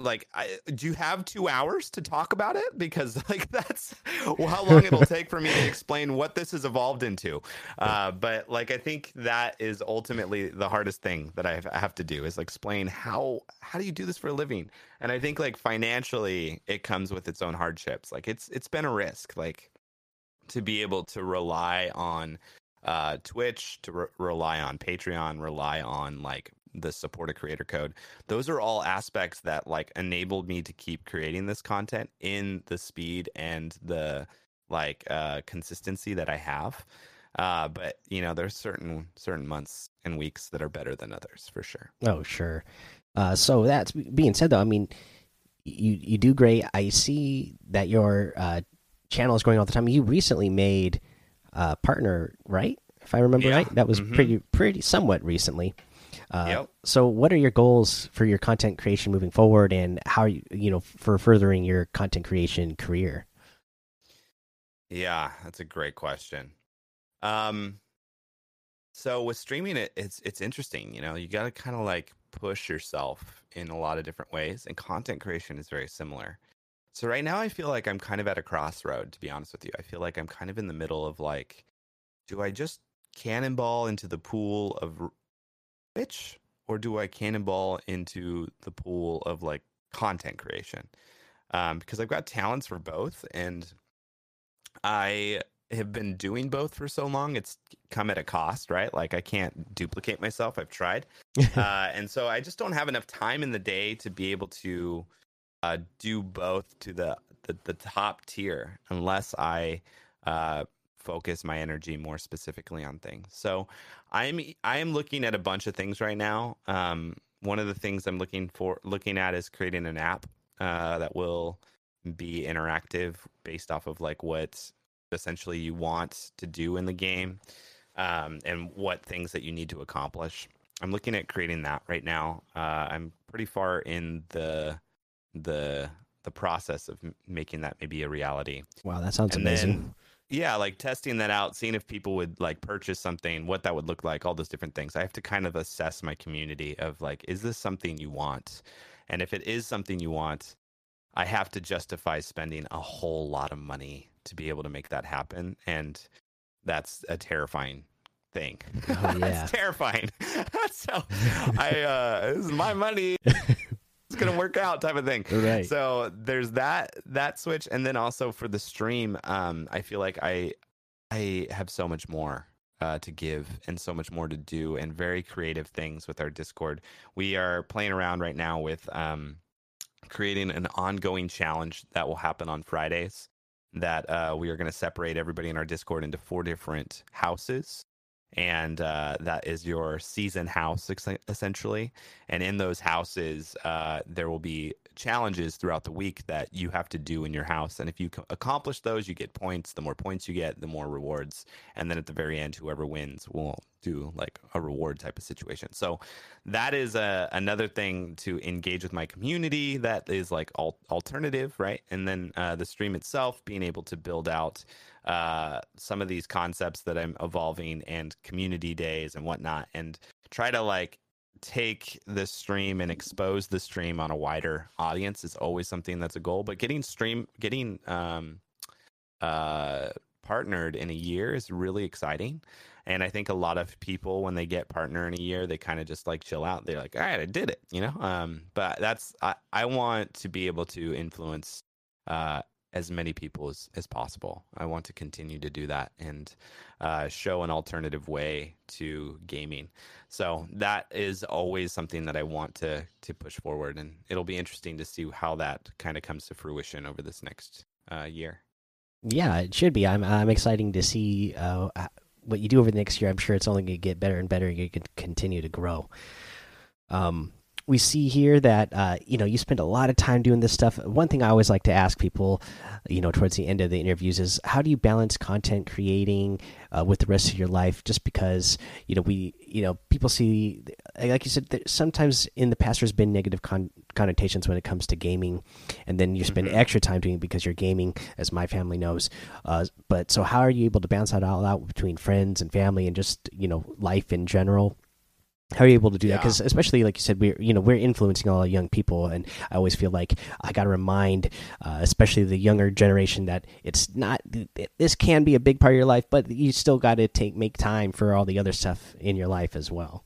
like, I, do you have two hours to talk about it? Because like that's well, how long it'll take for me to explain what this has evolved into. Uh, but like, I think that is ultimately the hardest thing that I have to do is like explain how how do you do this for a living? And I think like financially, it comes with its own hardships. Like it's it's been a risk. Like to be able to rely on uh, Twitch, to re- rely on Patreon, rely on like the support a creator code. Those are all aspects that like enabled me to keep creating this content in the speed and the like uh, consistency that I have. Uh, but you know, there's certain certain months and weeks that are better than others for sure. Oh, sure. Uh, so that's being said, though, I mean, you you do great. I see that your uh, channel is going all the time. You recently made a partner, right? If I remember yeah. right, that was mm -hmm. pretty pretty somewhat recently. Uh, yep. So, what are your goals for your content creation moving forward, and how are you, you know, for furthering your content creation career? Yeah, that's a great question. Um, so with streaming, it, it's it's interesting. You know, you got to kind of like push yourself in a lot of different ways, and content creation is very similar. So right now I feel like I'm kind of at a crossroad to be honest with you. I feel like I'm kind of in the middle of like do I just cannonball into the pool of rich or do I cannonball into the pool of like content creation? Um, because I've got talents for both and I have been doing both for so long, it's come at a cost, right? Like I can't duplicate myself. I've tried, uh, and so I just don't have enough time in the day to be able to uh, do both to the, the, the top tier unless I uh, focus my energy more specifically on things. So I'm I am looking at a bunch of things right now. Um, one of the things I'm looking for looking at is creating an app uh, that will be interactive based off of like what essentially you want to do in the game um, and what things that you need to accomplish. I'm looking at creating that right now. Uh, I'm pretty far in the the the process of making that maybe a reality. Wow, that sounds And amazing. then- Yeah, like testing that out, seeing if people would like purchase something, what that would look like, all those different things. I have to kind of assess my community of like, is this something you want? And if it is something you want, I have to justify spending a whole lot of money to be able to make that happen. And that's a terrifying thing. Oh, yeah. it's terrifying. so I uh this is my money. It's gonna work out type of thing. Right. So there's that that switch, and then also for the stream, um, I feel like I I have so much more uh, to give and so much more to do, and very creative things with our Discord. We are playing around right now with um, creating an ongoing challenge that will happen on Fridays. That uh, we are going to separate everybody in our Discord into four different houses. And uh, that is your season house, essentially. And in those houses, uh, there will be challenges throughout the week that you have to do in your house. And if you co- accomplish those, you get points. The more points you get, the more rewards. And then at the very end, whoever wins will do like a reward type of situation. So that is a, another thing to engage with my community that is like al- alternative, right? And then uh, the stream itself, being able to build out uh, some of these concepts that I'm evolving and community days and whatnot, and try to like take the stream and expose the stream on a wider audience is always something that's a goal. But getting stream, getting um, uh, partnered in a year is really exciting. And I think a lot of people, when they get partner in a year, they kind of just like chill out. They're like, all right, I did it, you know? Um, but that's, I, I want to be able to influence uh, as many people as, as possible. I want to continue to do that and uh, show an alternative way to gaming. So that is always something that I want to to push forward, and it'll be interesting to see how that kind of comes to fruition over this next uh, year. Yeah, it should be. I'm I'm excited to see uh, what you do over the next year. I'm sure it's only going to get better and better. and You can continue to grow. Um, we see here that uh, you know you spend a lot of time doing this stuff. One thing I always like to ask people, you know, towards the end of the interviews is how do you balance content creating uh, with the rest of your life? Just because you know we you know people see, like you said, sometimes in the past there's been negative con connotations when it comes to gaming, and then you spend Mhm. extra time doing it because you're gaming, as my family knows. Uh, but so how are you able to balance that all out between friends and family and just you know life in general? How are you able to do that because especially like you said we're you know we're influencing all the young people and i always feel like i got to remind uh, especially the younger generation that it's not this can be a big part of your life but you still got to take make time for all the other stuff in your life as well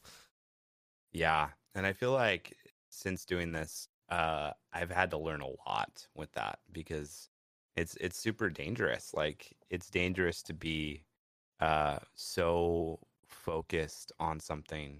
Yeah, and I feel like since doing this, uh, I've had to learn a lot with that because it's it's super dangerous. Like it's dangerous to be uh, so focused on something.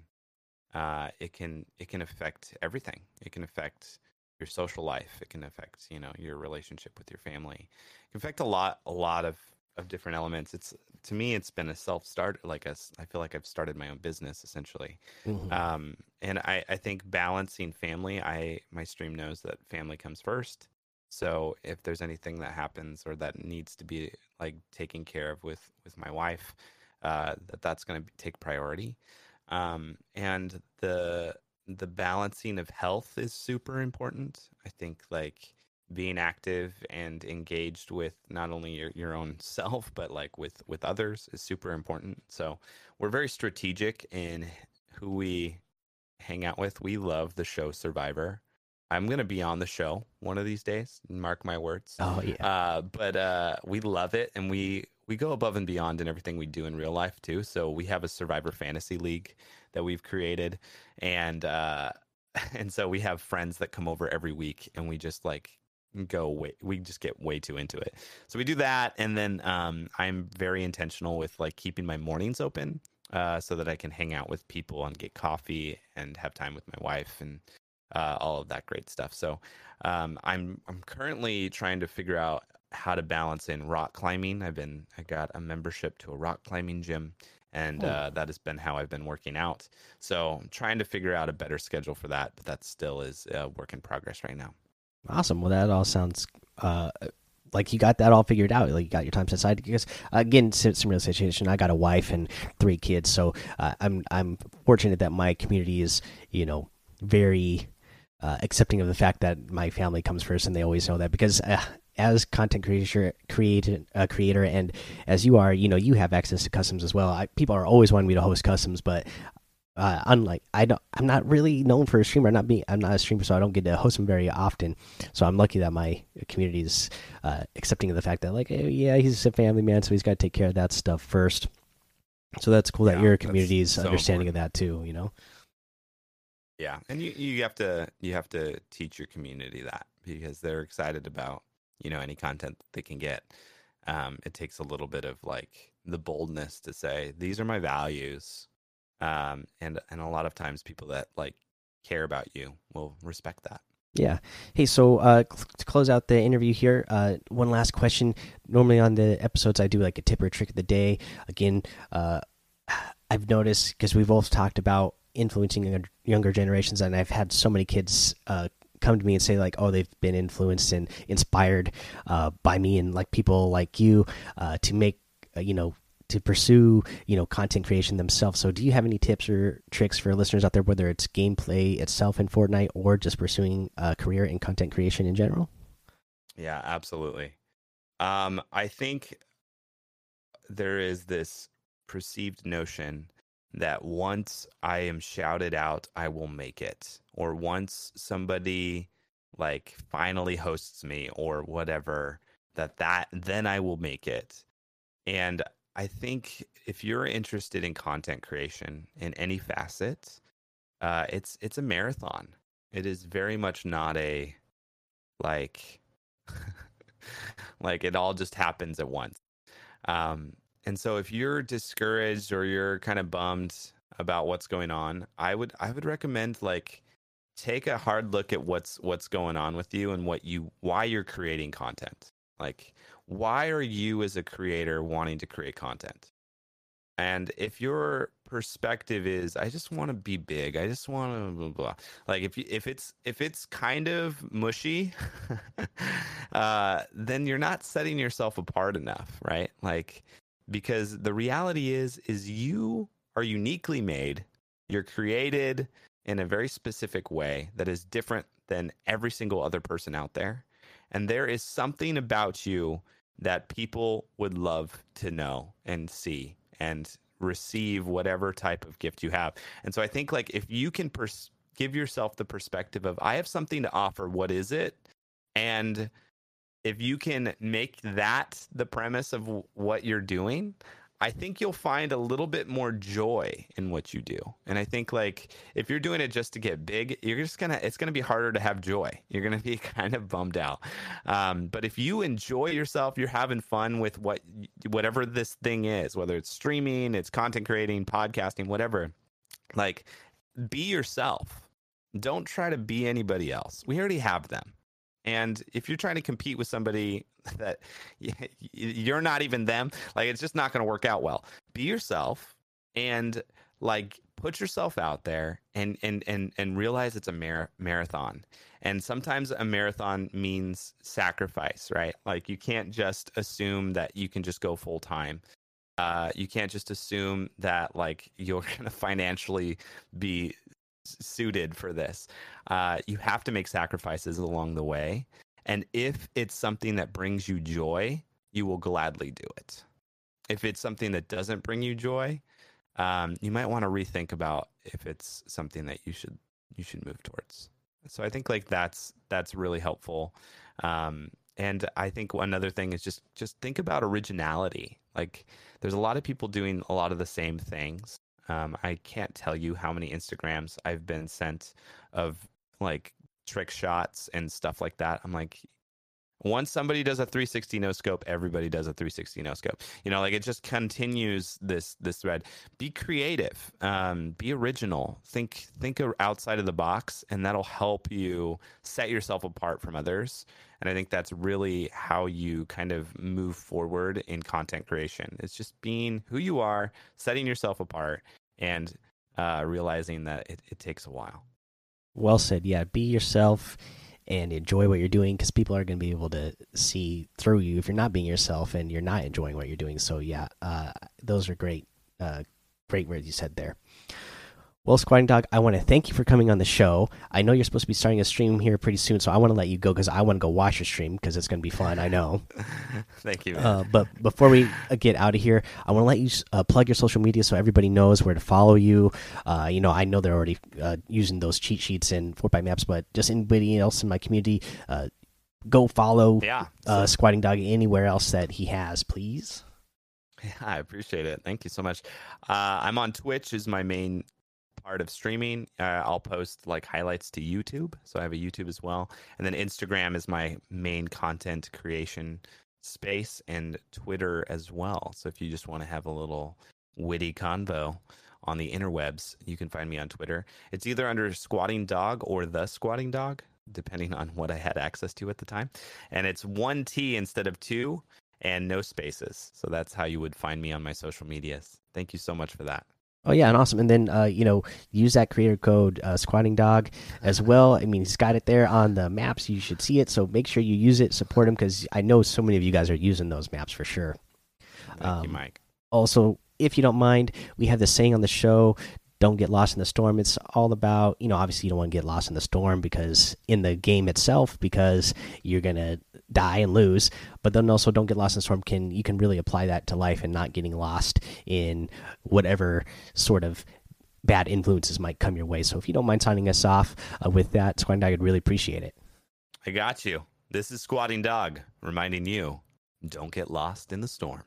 Uh, it can it can affect everything. It can affect your social life. It can affect you know your relationship with your family. It can affect a lot a lot of of different elements. It's to me, it's been a self start. Like a, I feel like I've started my own business essentially Mhm. um and i i think balancing family i my stream knows that family comes first so if there's anything that happens or that needs to be like taken care of with with my wife uh that that's going to take priority um and the the balancing of health is super important i think like being active and engaged with not only your, your own self but like with with others is super important so we're very strategic in who we hang out with. We love the show Survivor. I'm gonna be on the show one of these days. Mark my words. oh yeah Uh, but uh, we love it, and we we go above and beyond in everything we do in real life too. So we have a Survivor Fantasy League that we've created, and uh, and so we have friends that come over every week, and we just like go way we just get way too into it. So we do that and then um, i'm very intentional with like keeping my mornings open uh, so that i can hang out with people and get coffee and have time with my wife and uh, all of that great stuff. So um, i'm i'm currently trying to figure out how to balance in rock climbing i've been i got a membership to a rock climbing gym and uh, that has been how I've been working out. So I'm trying to figure out a better schedule for that, but that still is a work in progress right now. Awesome. Well, that all sounds uh, like you got that all figured out. Like you got your time set aside. Because again, similar situation. I got a wife and three kids, so uh, I'm I'm fortunate that my community is you know very uh, accepting of the fact that my family comes first, and they always know that because uh, as content creator, creator, uh, creator, and as you are, you know, you have access to customs as well. I, people are always wanting me to host customs, but uh, unlike I don't, I'm not really known for a streamer. I'm not being, I'm not a streamer, so I don't get to host them very often. So I'm lucky that my community is uh, accepting of the fact that, like, hey, yeah, he's a family man, so he's got to take care of that stuff first. So that's cool yeah, that your community is so understanding important. of that too. You know. Yeah, and you you have to you have to teach your community that because they're excited about you know any content that they can get. Um, it takes a little bit of like the boldness to say these are my values um, and and a lot of times people that like care about you will respect that. Yeah. Hey, so uh, to close out the interview here, uh, one last question. Normally on the episodes, I do like a tip or trick of the day. Again, uh, I've noticed because we've both talked about influencing younger generations, and I've had so many kids uh, come to me and say like, oh, they've been influenced and inspired uh, by me and like people like you uh, to make you know to pursue you know content creation themselves. So do you have any tips or tricks for listeners out there whether it's gameplay itself in fortnite or just pursuing a career in content creation in general? Yeah absolutely. Um i think there is this perceived notion that once i am shouted out i will make it or once somebody like finally hosts me or whatever that that then i will make it and I think if you're interested in content creation in any facet, uh, it's it's a marathon. It is very much not a like like it all just happens at once. Um, and so if you're discouraged or you're kind of bummed about what's going on, I would I would recommend like take a hard look at what's what's going on with you and what you why you're creating content. Like why are you as a creator wanting to create content? And if your perspective is, I just want to be big, I just want to blah, blah. blah. like if you, if it's if it's kind of mushy, uh, then you're not setting yourself apart enough, right? Like because the reality is is you are uniquely made. You're created in a very specific way that is different than every single other person out there. And there is something about you that people would love to know and see and receive whatever type of gift you have. And so I think like if you can pers- give yourself the perspective of I have something to offer, what is it? And if you can make that the premise of what you're doing, I think you'll find a little bit more joy in what you do. And I think like if you're doing it just to get big, you're just gonna it's gonna be harder to have joy. You're gonna be kind of bummed out. Um, but if you enjoy yourself, you're having fun with what whatever this thing is, whether it's streaming, it's content creating, podcasting, whatever. Like, be yourself. Don't try to be anybody else. We already have them. And if you're trying to compete with somebody that you're not even them, like it's just not going to work out well. Be yourself and like put yourself out there and and and and realize it's a mar- marathon. And sometimes a marathon means sacrifice, right? Like you can't just assume that you can just go full time. Uh, you can't just assume that like you're going to financially be suited for this. Uh, you have to make sacrifices along the way. And if it's something that brings you joy, you will gladly do it. If it's something that doesn't bring you joy, um, you might want to rethink about if it's something that you should you should move towards. So I think like that's that's really helpful. Um, and I think another thing is just just think about originality. Like there's a lot of people doing a lot of the same things. Um, I can't tell you how many Instagrams I've been sent of like trick shots and stuff like that. I'm like, once somebody does a 360 no scope everybody does a 360 no scope. You know like it just continues this this thread. Be creative. Um, be original. Think think outside of the box and that'll help you set yourself apart from others and i think that's really how you kind of move forward in content creation it's just being who you are setting yourself apart and uh, realizing that it, it takes a while well said yeah be yourself and enjoy what you're doing because people are going to be able to see through you if you're not being yourself and you're not enjoying what you're doing. So yeah, uh, those are great, uh, great words you said there. Well, SquatingDog, I want to thank you for coming on the show. I know you're supposed to be starting a stream here pretty soon, so I want to let you go because I want to go watch your stream because it's going to be fun. I know. thank you. Uh, but before we uh, get out of here, I want to let you uh, plug your social media so everybody knows where to follow you. Uh, you know, I know they're already uh, using those cheat sheets and Fortnite maps, but just anybody else in my community, uh, go follow yeah, so SquatingDog anywhere else that he has, please. Yeah, I appreciate it. Thank you so much. I'm on Twitch is my main part of streaming. Uh, I'll post like highlights to YouTube, so I have a YouTube as well, and then Instagram is my main content creation space, and Twitter as well. So if you just want to have a little witty convo on the interwebs, you can find me on Twitter. It's either under SquatingDog or the SquatingDog, depending on what I had access to at the time, and it's one T instead of two. And no spaces. So that's how you would find me on my social medias. Thank you so much for that. Oh yeah, and awesome. And then uh, you know, use that creator code uh, SquatingDog as well. I mean, he's got it there on the maps. You should see it. So make sure you use it. Support him because I know so many of you guys are using those maps for sure. Thank um, you, Mike. Also, if you don't mind, we have the saying on the show: don't get lost in the storm. It's all about, you know, obviously you don't want to get lost in the storm because in the game itself, because you're gonna die and lose. But then also don't get lost in storm. Can you can really apply that to life and not getting lost in whatever sort of bad influences might come your way. So if you don't mind signing us off uh, with that, Squatting Dog, I'd really appreciate it. I got you. This is Squatting Dog reminding you: don't get lost in the storm.